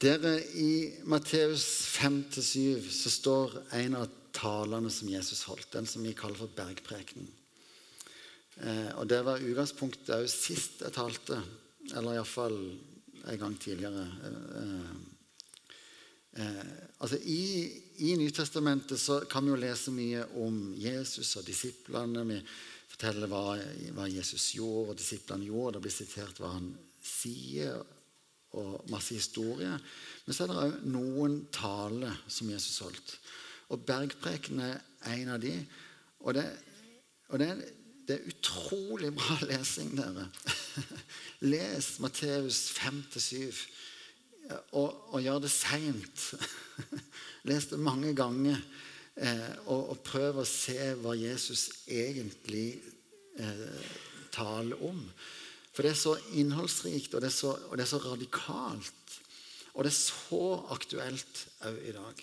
Dere, I Matteus 5-7 så står en av talene som Jesus holdt, den som vi kaller for bergprekenen. Eh, og Det var utgangspunktet òg sist jeg talte, eller iallfall en gang tidligere. Eh, eh, altså I, i Nytestamentet så kan vi jo lese mye om Jesus og disiplene. Vi forteller hva, hva Jesus gjorde, og disiplene gjorde. Det blir sitert hva han sier og masse historie. Men så er det òg noen taler som Jesus holdt. Og bergpreken er en av de. Og det, og det, det er utrolig bra lesing, dere. Les Matteus 5-7. Og, og gjør det seint. Les det mange ganger. Eh, og, og, prøv å se hva Jesus egentlig eh, taler om. For det er så innholdsrikt, og det er så, og det er så radikalt. Og det er så aktuelt òg i dag.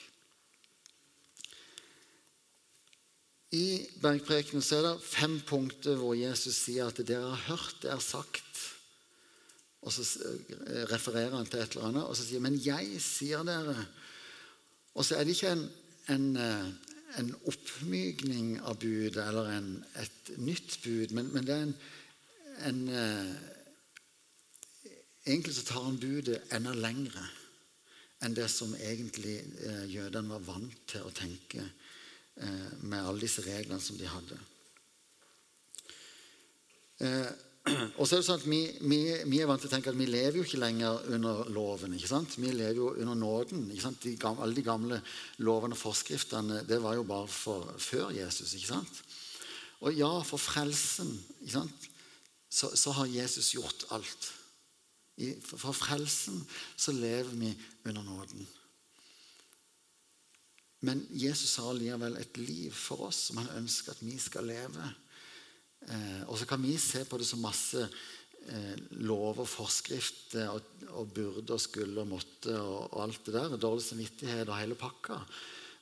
I bergprekenen er det fem punkter hvor Jesus sier at dere har hørt det er sagt. Og så refererer han til et eller annet, og så sier men jeg sier dere. Og så er det ikke en, en, en oppmykning av budet eller en, et nytt bud, men, men det er en, en eh, Egentlig så tar han budet enda lengre enn det som egentlig eh, jødene var vant til å tenke eh, med alle disse reglene som de hadde. og så er det sånn at vi, vi, vi, er vant til å tenke at vi lever jo ikke lenger under loven. ikke sant? Vi lever jo under nåden. ikke sant? De gamle, alle de gamle lovene og forskriftene det var jo bare for, før Jesus. ikke sant? Og ja, for frelsen. ikke sant? Så, så har Jesus gjort alt. I, for frelsen så lever vi under nåden. Men Jesus har likevel et liv for oss som han ønsker at vi skal leve. Eh, og så kan vi se på det som masse eh, og forskrifter og, og burde og skulle og måtte og, og alt det der. Dårlig samvittighet og hele pakka.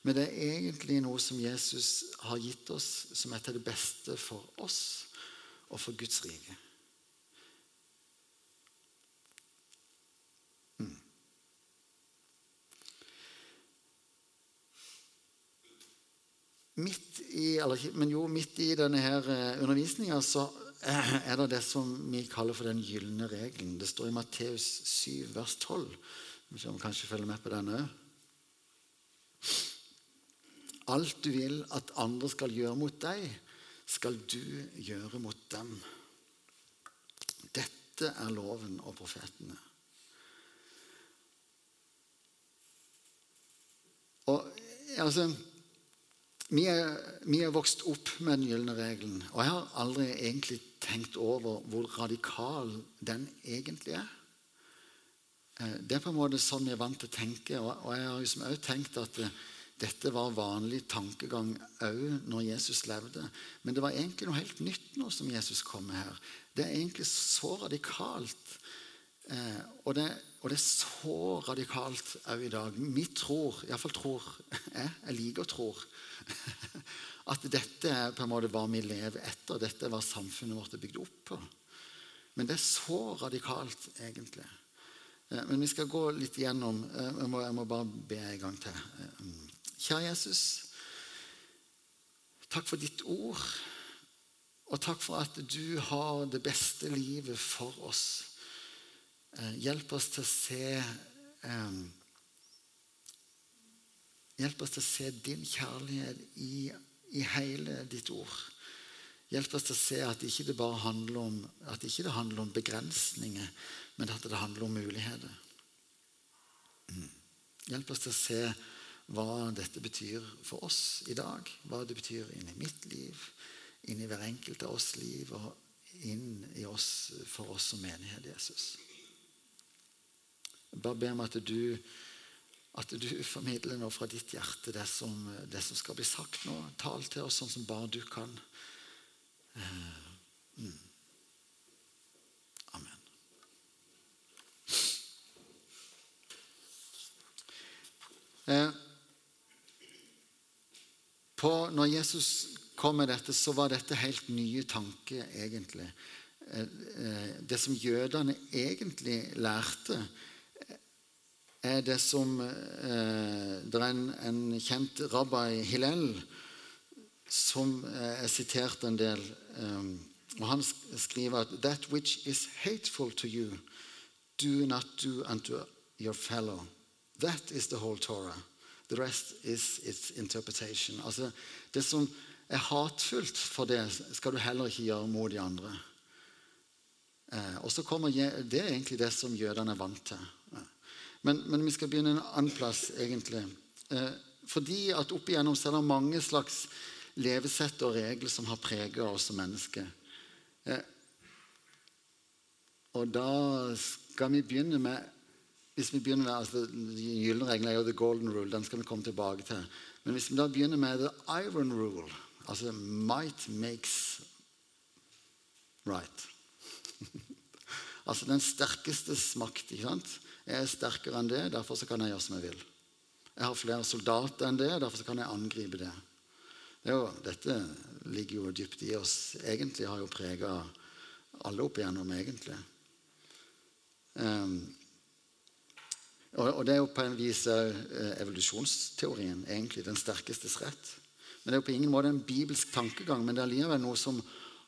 Men det er egentlig noe som Jesus har gitt oss, som er til det beste for oss og for Guds rike. Hmm. Midt i, eller, men jo, midt i denne her eh, undervisninga så er det det som vi kaller for den gylne regelen. Det står i Matteus 7, vers 12. Vi kommer kanskje følge med på den òg. Alt du vil at andre skal gjøre mot deg, skal du gjøre mot dem. Dette er loven og profetene. Og altså vi er, vi er, vokst opp med den gylne regelen, og jeg har aldri egentlig tenkt over hvor radikal den egentlig er. Eh, det er på en måte sånn vi er vant til å tenke, og jeg har liksom også tenkt at eh, dette var vanlig tankegang òg når Jesus levde. Men det var egentlig noe helt nytt nå som Jesus kom med her. Det er egentlig så radikalt. Eh, og, det, og, det, er så radikalt òg i dag. Vi tror, iallfall tror jeg, jeg liker å tro, at dette er på en måte hva vi lever etter. Dette er hva samfunnet vårt er bygd opp på. Men det er så radikalt, egentlig. Eh, men vi skal gå litt igjennom. Eh, jeg må, jeg må bare be en gang til. Kjære Jesus. Takk for ditt ord. Og takk for at du har det beste livet for oss. Eh, hjelp oss til å se eh, Hjelp oss til å se din kjærlighet i, i hele ditt ord. Hjelp oss til å se at det ikke bare handler om, at det handler om begrensninger, men at det handler om muligheter. Mm. Hjelp oss til å se hva dette betyr for oss i dag. Hva det betyr inni mitt liv, inni hver enkelt av oss liv og inn i oss for oss som menighet, Jesus. Jeg bare ber om at du, at du formidler nå fra ditt hjerte det som, det som, skal bli sagt nå. Tal til oss sånn som bare du kan. Eh, mm. Amen. Eh, på, når Jesus kom med dette, så var dette helt nye tanker, egentlig. Eh, eh, det som jødene egentlig lærte, er det som eh, Det er en, en kjent rabbi, Hillel, som er sitert en del. Og Han skriver at That which is hateful to you, do not do unto your fellow. That is the whole Torah. The rest is its interpretation. Altså, Det som er hatfullt for det, skal du heller ikke gjøre mot de andre. Eh, og så kommer Det er egentlig det som jødene er vant til. Men, men, vi skal begynne en annen plass, egentlig. Eh, fordi at opp igjennom så er det mange slags levesett og regler som har preget oss som mennesker. Eh, og da skal vi begynne med hvis vi begynner med, altså, Den gylne regelen er jo the golden rule. Den skal vi komme tilbake til. Men hvis vi da begynner med the iron rule, altså might makes right Altså den sterkestes makt. ikke sant? Jeg er sterkere enn det, derfor kan jeg gjøre som jeg vil. Jeg har flere soldater enn det, derfor kan jeg angripe det. det jo, dette ligger jo dypt i oss. Egentlig har jo prega alle opp igjennom, egentlig. Um, og, det er jo på en vis uh, evolusjonsteorien, egentlig. Den sterkestes rett. Men Det er jo på ingen måte en bibelsk tankegang, men det er likevel noe som,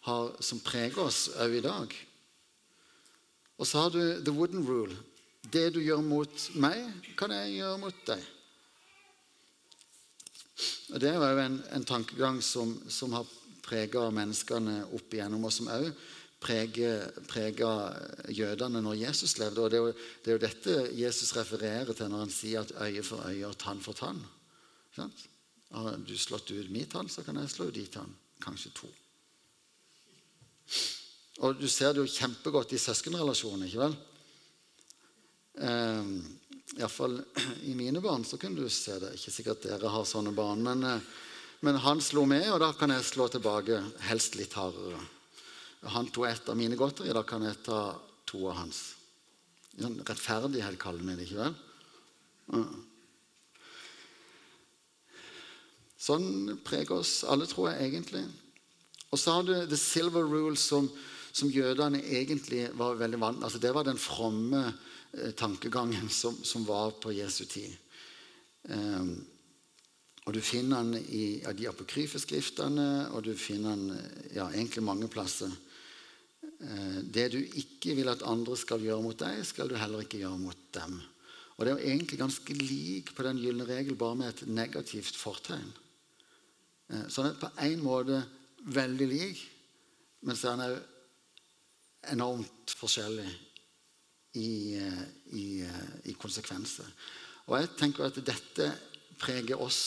har, som preger oss òg i dag. Og så har du the wooden rule. Det du gjør mot meg, kan jeg gjøre mot deg. Og Det er jo en, en tankegang som, som har prega menneskene opp igjennom, og som òg prega jødene når Jesus levde. Og det er, jo, det er, jo, dette Jesus refererer til når han sier at øye for øye og tann for tann. Har du slått ut min tann, så kan jeg slå ut din tann. Kanskje to. Og du ser det jo kjempegodt i søskenrelasjonen, ikke vel? Eh, Iallfall i mine barn så kunne du se det. Ikke sikkert dere har sånne barn. Men, eh, men han slo med, og da kan jeg slå tilbake, helst litt hardere. Han tok ett av mine godteri, da kan jeg ta to av hans. Sånn rettferdighet kaller vi det, ikke vel? Sånn preger oss alle, tror jeg egentlig. Og så har du the silver rule, som, som jødene egentlig var veldig vant altså Det var den fromme eh, tankegangen som, som, var på Jesu tid. Um, og Du finner den i ja, de apokryfe skriftene, og du finner den ja, egentlig mange plasser. Uh, det du ikke vil at andre skal gjøre mot deg, skal du heller ikke gjøre mot dem. Og Det er jo egentlig ganske lik på den gylne regel, bare med et negativt fortegn. Så sånn at på en måte veldig lik, men så er den òg enormt forskjellig i, eh, i, eh, i, konsekvenser. Og jeg tenker at dette preger oss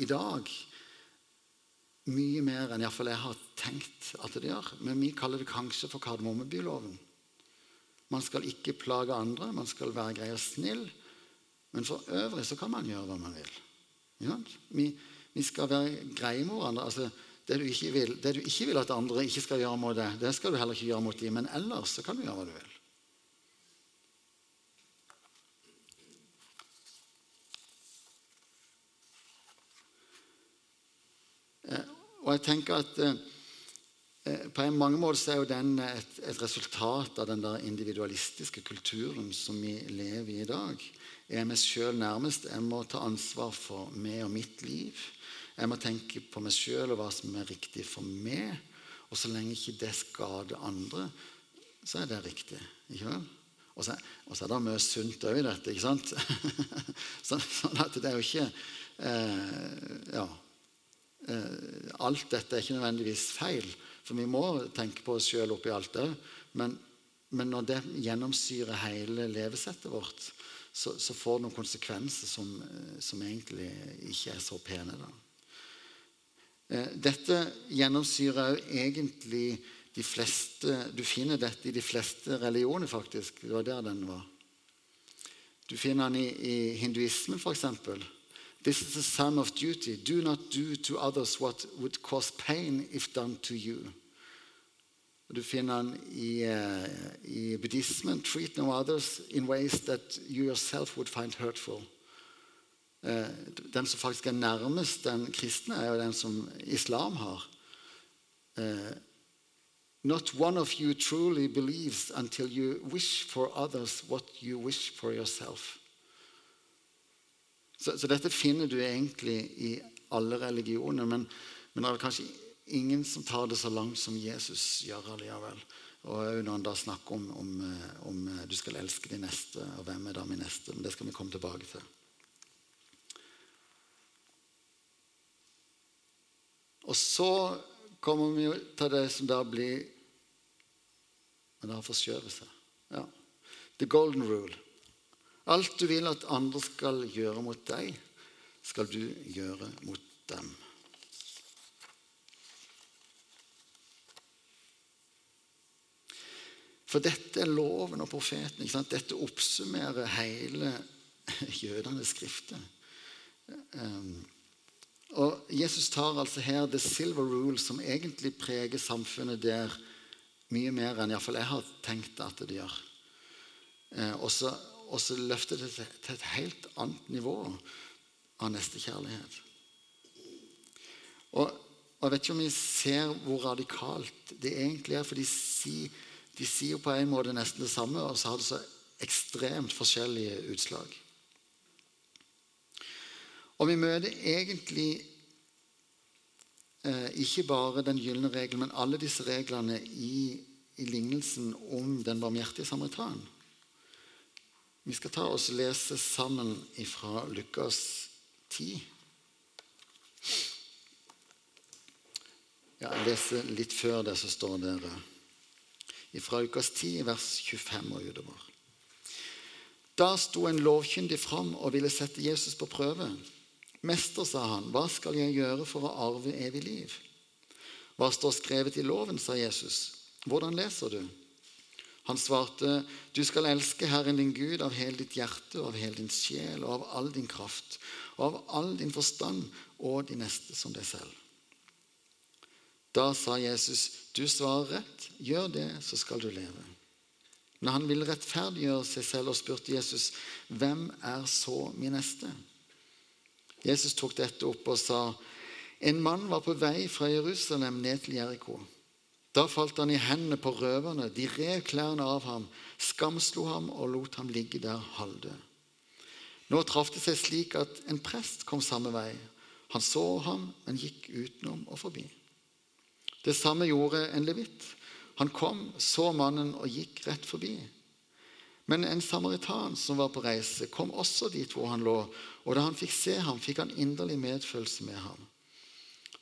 i dag mye mer enn iallfall jeg har tenkt at det gjør. Men vi kaller det kanskje for kardemommebyloven. Man skal ikke plage andre, man skal være grei og snill. Men for øvrig så kan man gjøre hva man vil. Vi, vi skal være greie med hverandre. altså det du, vil, det du ikke vil, at andre ikke skal gjøre mot deg, det skal du heller ikke gjøre mot dem. Men ellers så kan du gjøre hva du vil. Eh, og jeg tenker at eh, eh, På mange måter er jo den et, et, resultat av den der individualistiske kulturen som vi lever i i dag. Jeg er meg sjøl nærmest. Jeg må ta ansvar for meg og mitt liv. Jeg må tenke på meg sjøl og hva som er riktig for meg. Og så lenge ikke det skader andre, så er det riktig. ikke vel? Og så, og så er det mye sunt òg i dette. ikke sant? sånn at det er jo ikke eh, Ja. Alt dette er ikke nødvendigvis feil, for vi må tenke på oss sjøl oppi alt det. Men, men, når det gjennomsyrer hele levesettet vårt, så, så får det noen konsekvenser som, som, egentlig ikke er så pene. da. Eh, dette gjennomsyrer egentlig de fleste Du finner dette i de fleste religioner, faktisk. Det var der den var. Du finner den i, i hinduismen, f.eks. This is the sum of duty. Do not do to others what would cause pain if done to you. Du finner den i, uh, i buddhismen. Treat no others in ways that you yourself would find hurtful. Eh, den som faktisk er nærmest den kristne, er jo den som islam har. Eh, Not one of you truly believes until you wish for others what you wish for yourself. Så, så, dette finner du egentlig i alle religioner, men, men det er kanskje ingen som tar det så langt som Jesus gjør allikevel. Og når han da snakker om, om, eh, om, eh, du skal elske de neste, og hvem er da min neste? Men det skal vi komme tilbake til. Og så kommer vi til det som da blir Men det har forskjøvet seg. Ja. The golden rule. Alt du vil at andre skal gjøre mot deg, skal du gjøre mot dem. For dette er loven og profeten. Dette oppsummerer hele jødenes skrifter. Um, og Jesus tar altså her the silver rule, som egentlig preger samfunnet der mye mer enn iallfall jeg har tenkt at det gjør. Eh, og, så, og så løfter det til et helt annet nivå av nestekjærlighet. Og, og jeg vet ikke om vi ser hvor radikalt det egentlig er. for de sier de sier på en måte nesten det samme, og så har det så ekstremt forskjellige utslag. Og vi møter egentlig eh, ikke bare den gylne regelen, men alle disse reglene i, i lignelsen om den barmhjertige samaritan. Vi skal ta oss og lese sammen fra Lukas 10. Ja, jeg leser litt før det som står der fra Lukas 10, vers 25 og utover. Da sto en lovkyndig fram og ville sette Jesus på prøve. Mester, sa han, hva skal jeg gjøre for å arve evig liv? Hva står skrevet i loven, sa Jesus. Hvordan leser du? Han svarte, du skal elske Herren din Gud av hele ditt hjerte og av hele din sjel og av all din kraft og av all din forstand og de neste som deg selv. Da sa Jesus, 'Du svarer rett. Gjør det, så skal du leve.' Men han ville rettferdiggjøre seg selv og spurte Jesus, 'Hvem er så min neste?' Jesus tok dette opp og sa, 'En mann var på vei fra Jerusalem ned til Jeriko.' Da falt han i hendene på røverne. De rev klærne av ham, skamslo ham og lot ham ligge der halvdød. Nå traff det seg slik at en prest kom samme vei. Han så ham, men gikk utenom og forbi. Det samme gjorde en levitt. Han kom, så mannen og gikk rett forbi. Men en samaritan som var på reise, kom også dit hvor han lå. Og da han fikk se ham, fikk han inderlig medfølelse med ham.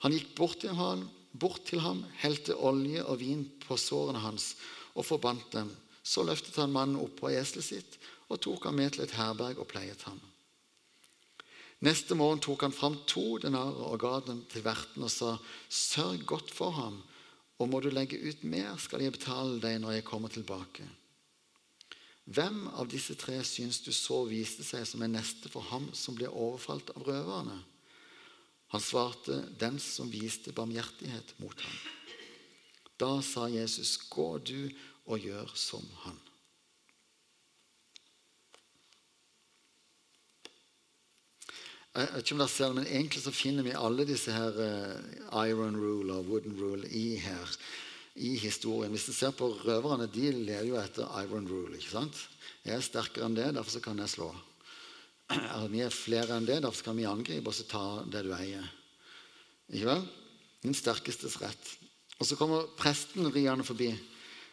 Han gikk bort til ham, bort til ham helte olje og vin på sårene hans og forbandt dem. Så løftet han mannen opp på eselet sitt og tok ham med til et herberg og pleiet ham. Neste morgen tok han fram to denarer og ga dem til verten og sa, 'Sørg godt for ham, og må du legge ut mer, skal jeg betale deg når jeg kommer tilbake.' Hvem av disse tre syns du så viste seg som en neste for ham som ble overfalt av røverne? Han svarte, 'Den som viste barmhjertighet mot ham.' Da sa Jesus, 'Gå du og gjør som han.' Jeg vet ikke om dere ser det, men Egentlig så finner vi alle disse her uh, iron rule og wooden rule i her, i historien. Hvis du ser på røverne, de ler jo etter iron rule. ikke sant? Jeg er sterkere enn det, derfor kan jeg slå. Vi er flere enn det, derfor kan vi angripe og ta det du eier. Ikke vel? Den sterkestes rett. Og så kommer presten riende forbi.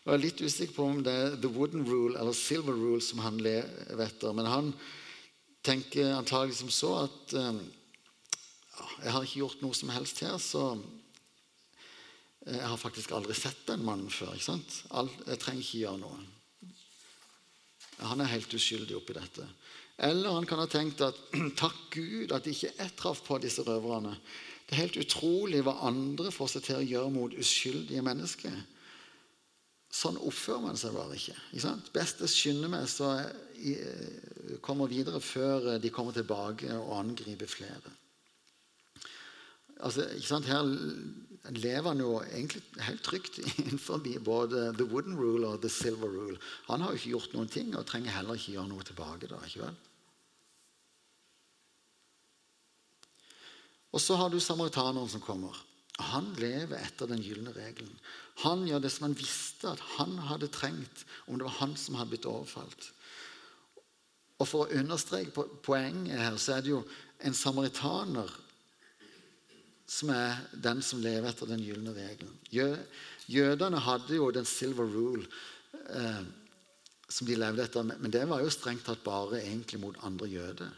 Jeg er litt usikker på om det er the wooden rule eller silver rule som han lever etter. Men han tenker antagelig som så at eh, jeg har ikke gjort noe som helst her, så eh, jeg har faktisk aldri sett den mannen før. ikke sant? jeg trenger ikke gjøre noe. Han er helt uskyldig oppi dette. Eller han kan ha tenkt at takk Gud at ikke jeg traff på disse røverne. Det er helt utrolig hva andre får seg til å gjøre mot uskyldige mennesker. Sånn oppfører man seg bare ikke. ikke? Best jeg skynder meg, så jeg eh, kommer videre før eh, de kommer tilbake og angriper flere. Altså? Her lever han jo egentlig helt trygt innenfor både the wooden rule og the silver rule. Han har jo ikke gjort noen ting og trenger heller ikke gjøre noe tilbake. da, ikke vel? Og så har du samaritaneren som kommer. Han lever etter den gylne regelen. Han gjør det som han visste at han hadde trengt om det var han som hadde blitt overfalt. Og for å understreke poenget her, så er det jo en samaritaner som er den som lever etter den gylne regelen. Jødene hadde jo den silver rule eh, som de levde etter, men det var jo strengt tatt bare egentlig mot andre jøder.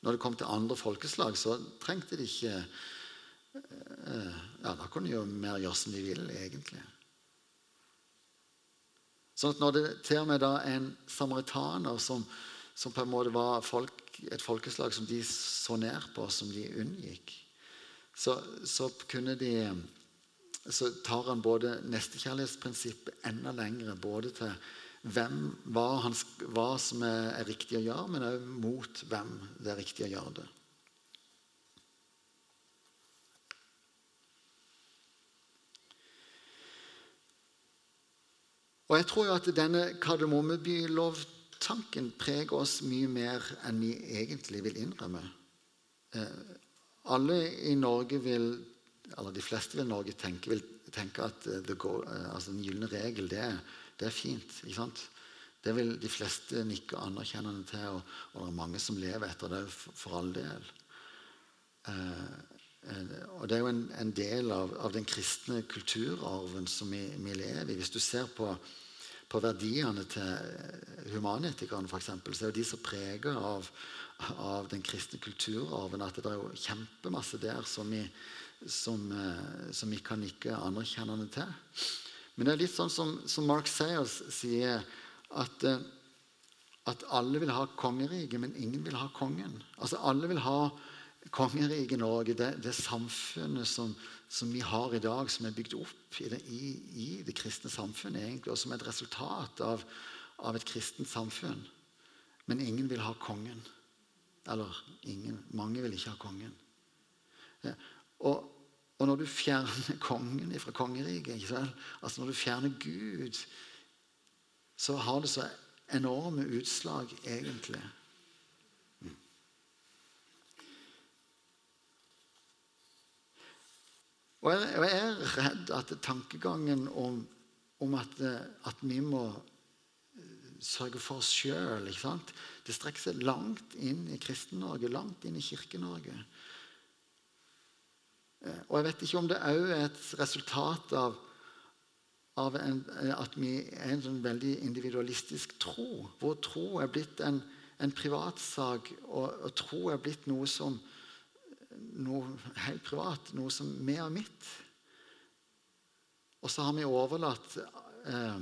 Når det kom til andre folkeslag, så trengte de ikke eh, ja, Da kunne de jo mer gjøre som de ville, egentlig. Sånn at når det til og med da en samaritaner som, som på en måte var folk, et folkeslag som de så ned på, som de unngikk, så, så kunne de så tar han både nestekjærlighetsprinsippet enda lengre, både til hvem, hva, han, hva, som er, er, riktig å gjøre, men òg mot hvem det er riktig å gjøre det. Og jeg tror jo at denne Kardemommebylovtanken preger oss mye mer enn vi egentlig vil innrømme. Eh, alle i Norge vil, eller de fleste vil Norge tenke, vil tenke at uh, goal, uh, altså den gylne regel, det, det, er fint. ikke sant? Det vil de fleste nikke anerkjennende til, og, og, det er mange som lever etter det for, all del. Eh, og Det er jo en, en del av, av, den kristne kulturarven som vi, vi lever i. Hvis du ser på på verdiene til humanetikerne, f.eks., så er jo de så preget av, av, den kristne kulturarven at det er jo kjempemasse der som vi, som, eh, som vi kan nikke anerkjennende til. Men det er litt sånn som, som Mark Sayers sier, at, eh, at alle vil ha kongeriket, men ingen vil ha kongen. Altså Alle vil ha kongeriket Norge, det, det samfunnet som, som, vi har i dag, som er bygd opp i det, i, i det kristne samfunnet, egentlig, og som er et resultat av, av, et kristent samfunn. Men ingen vil ha kongen. Eller ingen, mange vil ikke ha kongen. Og, og, når du fjerner kongen fra kongeriket, altså når du fjerner Gud, så har det så enorme utslag, egentlig. Og jeg, jeg er redd at tankegangen om, om at, at, vi må eh, sørge for oss sjøl Det strekker seg langt inn i Kristen-Norge, langt inn i Kirke-Norge. Eh, og jeg vet ikke om det òg er et resultat av, av en, at vi er en sånn veldig individualistisk tro, hvor tro er blitt en, en privatsak, og, og tro er blitt noe som noe helt privat, noe som vi er mitt. Og så har vi overlatt eh,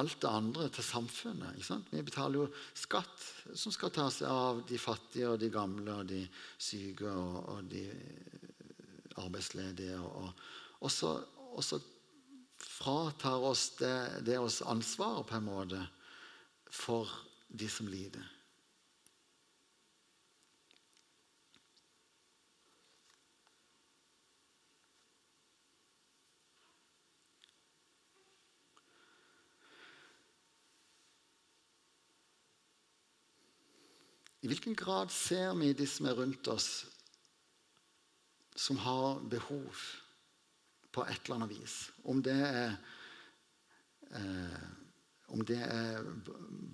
alt det andre til samfunnet. Vi betaler jo skatt som skal ta seg av de fattige og de gamle og de syke og, og de arbeidsledige. Og, og, så, og, så, fratar oss det, det oss ansvaret på en måte for de som lider. I hvilken grad ser vi de som er rundt oss, som har behov på et eller annet vis? Om det er, eh, om det er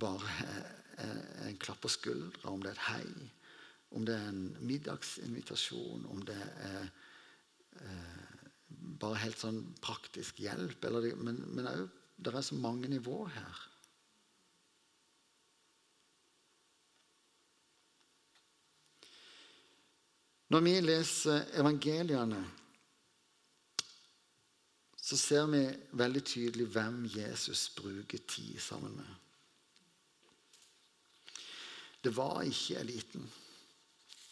bare eh, en klapp på skuldra, om det er et hei, om det er en middagsinvitasjon, om det er eh, bare helt sånn praktisk hjelp. Det, men, men det er så mange nivåer her. Når vi leser evangeliene, så ser vi veldig tydelig hvem Jesus bruker tid sammen med. Det var ikke eliten.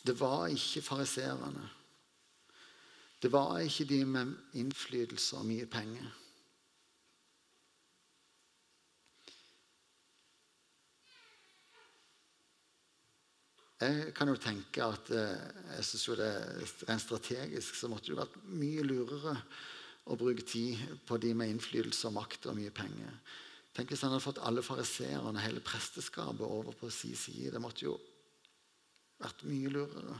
Det var ikke fariserene. Det var ikke de med innflytelse og mye penger. Jeg kan jo tenke at eh, jeg synes jo det rent strategisk så måtte det vært mye lurere å bruke tid på de med innflytelse og makt og mye penger. Tenk hvis han hadde fått alle fariseerne, hele presteskapet, over på sin side. Det måtte jo vært mye lurere.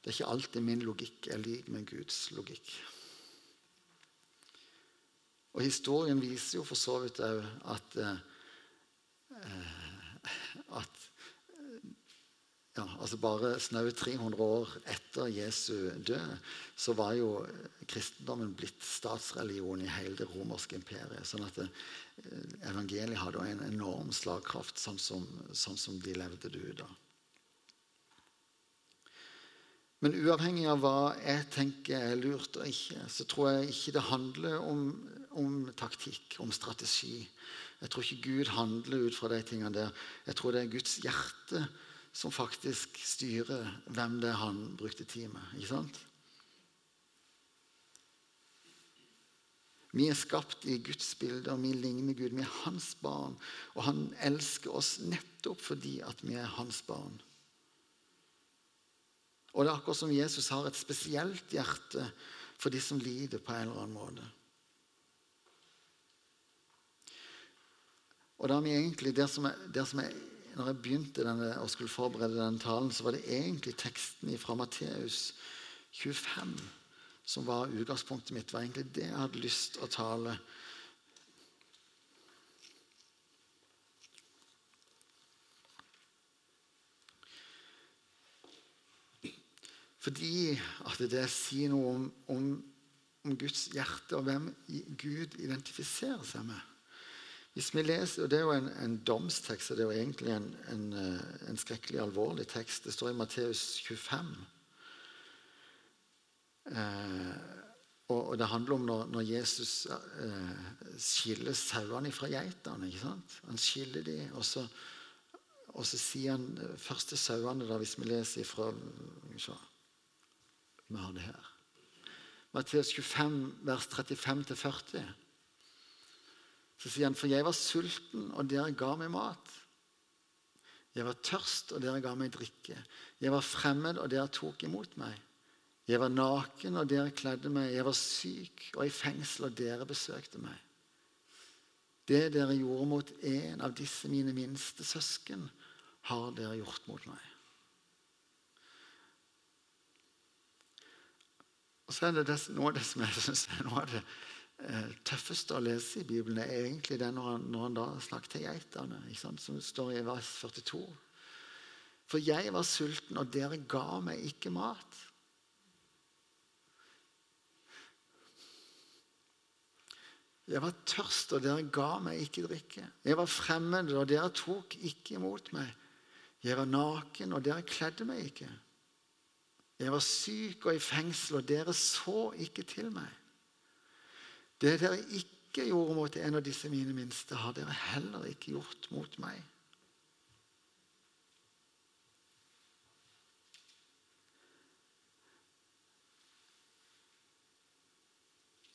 Det er ikke alltid min logikk er lik med Guds logikk. Og historien viser jo for så vidt òg at eh, at ja, altså Bare snaue 300 år etter Jesu død så var jo kristendommen blitt statsreligion i hele det romerske imperiet. sånn at det, Evangeliet hadde en enorm slagkraft, sånn som, sånn som de levde det ut. Men uavhengig av hva jeg tenker er lurt og ikke, så tror jeg ikke det handler om, om taktikk, om strategi. Jeg tror ikke Gud handler ut fra de tingene der. Jeg tror det er Guds hjerte som faktisk styrer hvem det er han brukte tid med. Ikke sant? Vi er skapt i Guds bilde, og vi ligner Gud. Vi er hans barn. Og han elsker oss nettopp fordi at vi er hans barn. Og det er akkurat som Jesus har et spesielt hjerte for de som lider på en eller annen måte. Og da vi egentlig, der som jeg, der som jeg, når jeg begynte denne, og skulle forberede denne talen, så var det egentlig teksten fra Matteus 25 som var utgangspunktet mitt. var egentlig det jeg hadde lyst å tale Fordi at det sier noe om, om, om, Guds hjerte og hvem Gud identifiserer seg med. Hvis vi leser, og Det er jo en, en domstekst, og det er jo egentlig en, en, eh, en skrekkelig alvorlig tekst. Det står i Matteus 25. Eh, og, og, Det handler om når, når Jesus eh, skiller sauene fra geitene. ikke sant? Han skiller dem, og så, og så sier han eh, først til sauene, hvis vi leser fra vi har det her. Matteus 25, vers 35-40. Så sier han, for jeg var sulten, og dere ga meg mat. Jeg var tørst, og dere ga meg drikke. Jeg var fremmed, og dere tok imot meg. Jeg var naken, og dere kledde meg. Jeg var syk og i fengsel, og dere besøkte meg. Det dere gjorde mot en av disse mine minste søsken, har dere gjort mot meg. Og så er det, noe av det som jeg synes er noe av det tøffeste å lese i Bibelen, er egentlig det når han, når han da snakker til geitene, som står i vers 42. For jeg var sulten, og dere ga meg ikke mat. Jeg var tørst, og dere ga meg ikke drikke. Jeg var fremmed, og dere tok ikke imot meg. Jeg var naken, og dere kledde meg ikke. Jeg var syk og i fengsel, og dere så ikke til meg. Det dere ikke gjorde mot en av disse mine minste, har dere heller ikke gjort mot meg.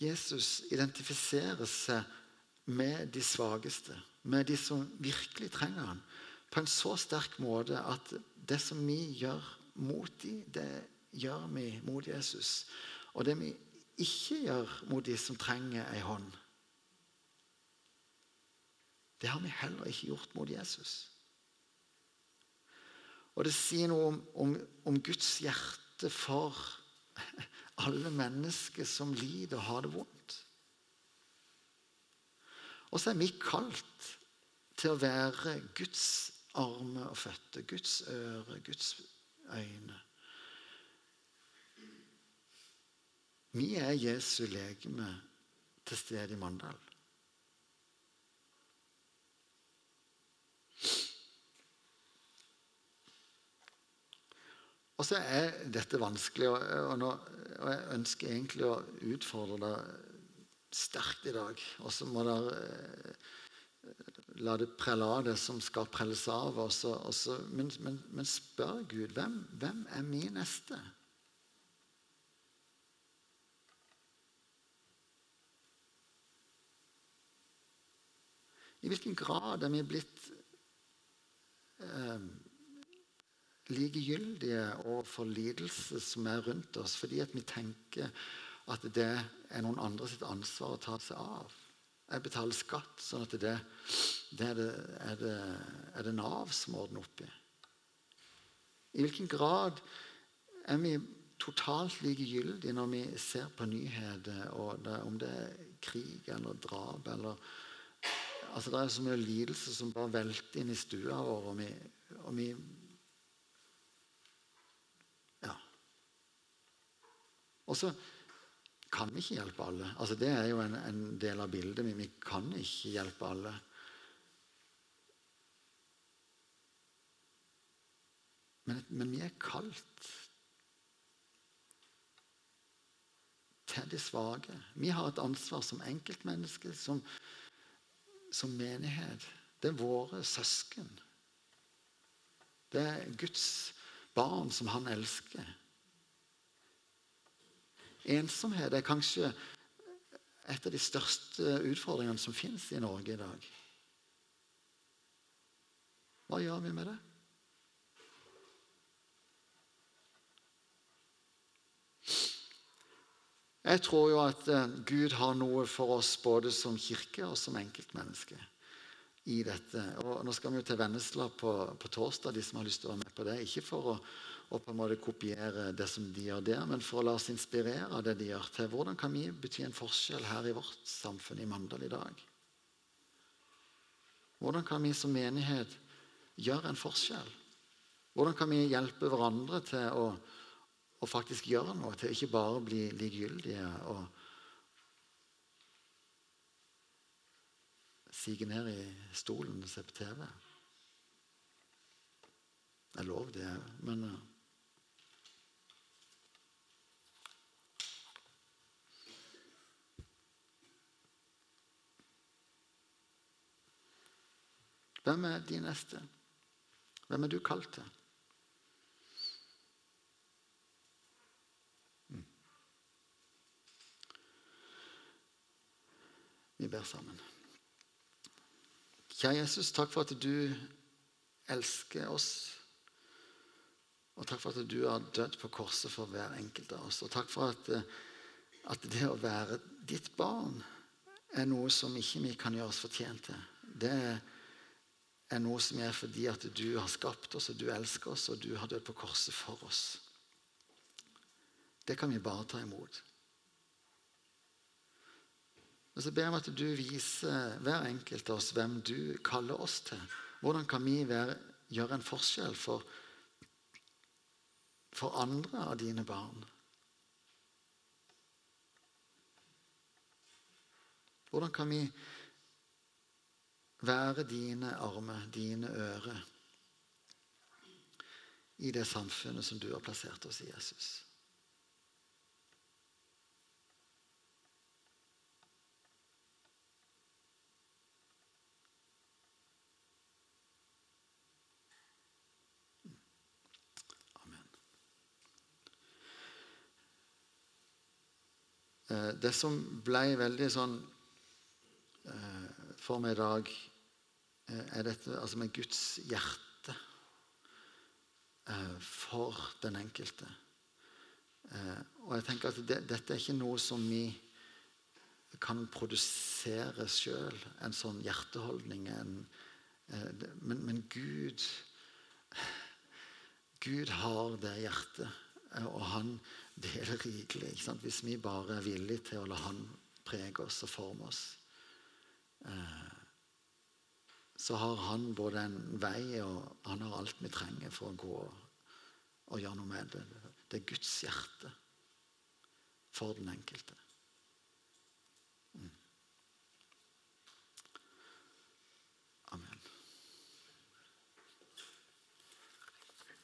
Jesus identifiserer seg med de svakeste, med de som virkelig trenger ham, på en så sterk måte at det som vi gjør mot dem, det gjør vi mot Jesus. Og det vi ikke gjør mot de som trenger ei hånd, det har vi heller ikke gjort mot Jesus. Og det sier noe om, om, om Guds hjerte for alle mennesker som lider og har det vondt. Og så er vi kalt til å være Guds armer og føtter, Guds øre, Guds øyne. Vi er Jesu legeme til stede i Mandal. Og så er dette vanskelig, og, nå, og, jeg ønsker egentlig å utfordre deg sterkt i dag. Og så må dere eh, la det prelle av det som skal prelles av. Også, også, men, men, men, spør Gud hvem, hvem er min neste? I hvilken grad er vi blitt eh, likegyldige overfor lidelse som er rundt oss, fordi vi tenker at det er noen andre sitt ansvar å ta seg av? Jeg betaler skatt, sånn at det, det, er, det, er, det, er det Nav som ordner opp i. I hvilken grad er vi totalt likegyldige når vi ser på nyheter, om det er krig eller drap eller altså Det er så mye lidelse som bare velter inn i stua vår, og vi, og vi Ja. Og så kan vi ikke hjelpe alle. Altså Det er jo en, en del av bildet. Men vi kan ikke hjelpe alle. Men, men vi er kalt til de svake. Vi har et ansvar som enkeltmennesker, som, som menighet. Det er våre søsken. Det er Guds barn som han elsker. Ensomhet er kanskje et av de største utfordringene som finnes i Norge i dag. Hva gjør vi med det? Jeg tror jo at eh, Gud har noe for oss både som kirke og som enkeltmenneske i dette. Og nå skal vi jo til Vennesla på, på, torsdag, de som har lyst til å være med på det. Ikke for å, å, på en måte kopiere det som de gjør der, men for å la oss inspirere av det de gjør til. Hvordan kan vi bety en forskjell her i vårt samfunn i Mandal i dag? Hvordan kan vi som menighet gjøre en forskjell? Hvordan kan vi hjelpe hverandre til å og faktisk gjøre noe, til ikke bare bli likegyldige og sige ned i stolen og se på TV. Det er lov, det òg, men uh, Hvem er din neste? Hvem er du kalt til? Vi ber sammen. Kjære Jesus, takk for at du elsker oss. Og takk for at du har dødd på korset for hver enkelt av oss. Og takk for at, at det å være ditt barn er noe som ikke vi kan gjøre oss fortjent til. Det er noe som er fordi at du har skapt oss, og du elsker oss, og du har dødd på korset for oss. Det kan vi bare ta imot. Og så ber jeg om at du viser hver enkelt av oss hvem du kaller oss til. Hvordan kan vi være, gjøre en forskjell for, for andre av dine barn? Hvordan kan vi være dine armer, dine ører, i det samfunnet som du har plassert oss i, Jesus? Det som ble veldig sånn eh, for meg i dag, eh, er dette altså med Guds hjerte for den enkelte. Og jeg tenker at det, Dette er ikke noe som vi kan produsere sjøl, en sånn hjerteholdning. En, men, men Gud Gud har det hjertet, og han deler rikelig. Hvis vi bare er villige til å la Han prege oss og forme oss, eh, så har Han både en vei og han har alt vi trenger for å gå og gjøre noe med det. Det er Guds hjerte for den enkelte.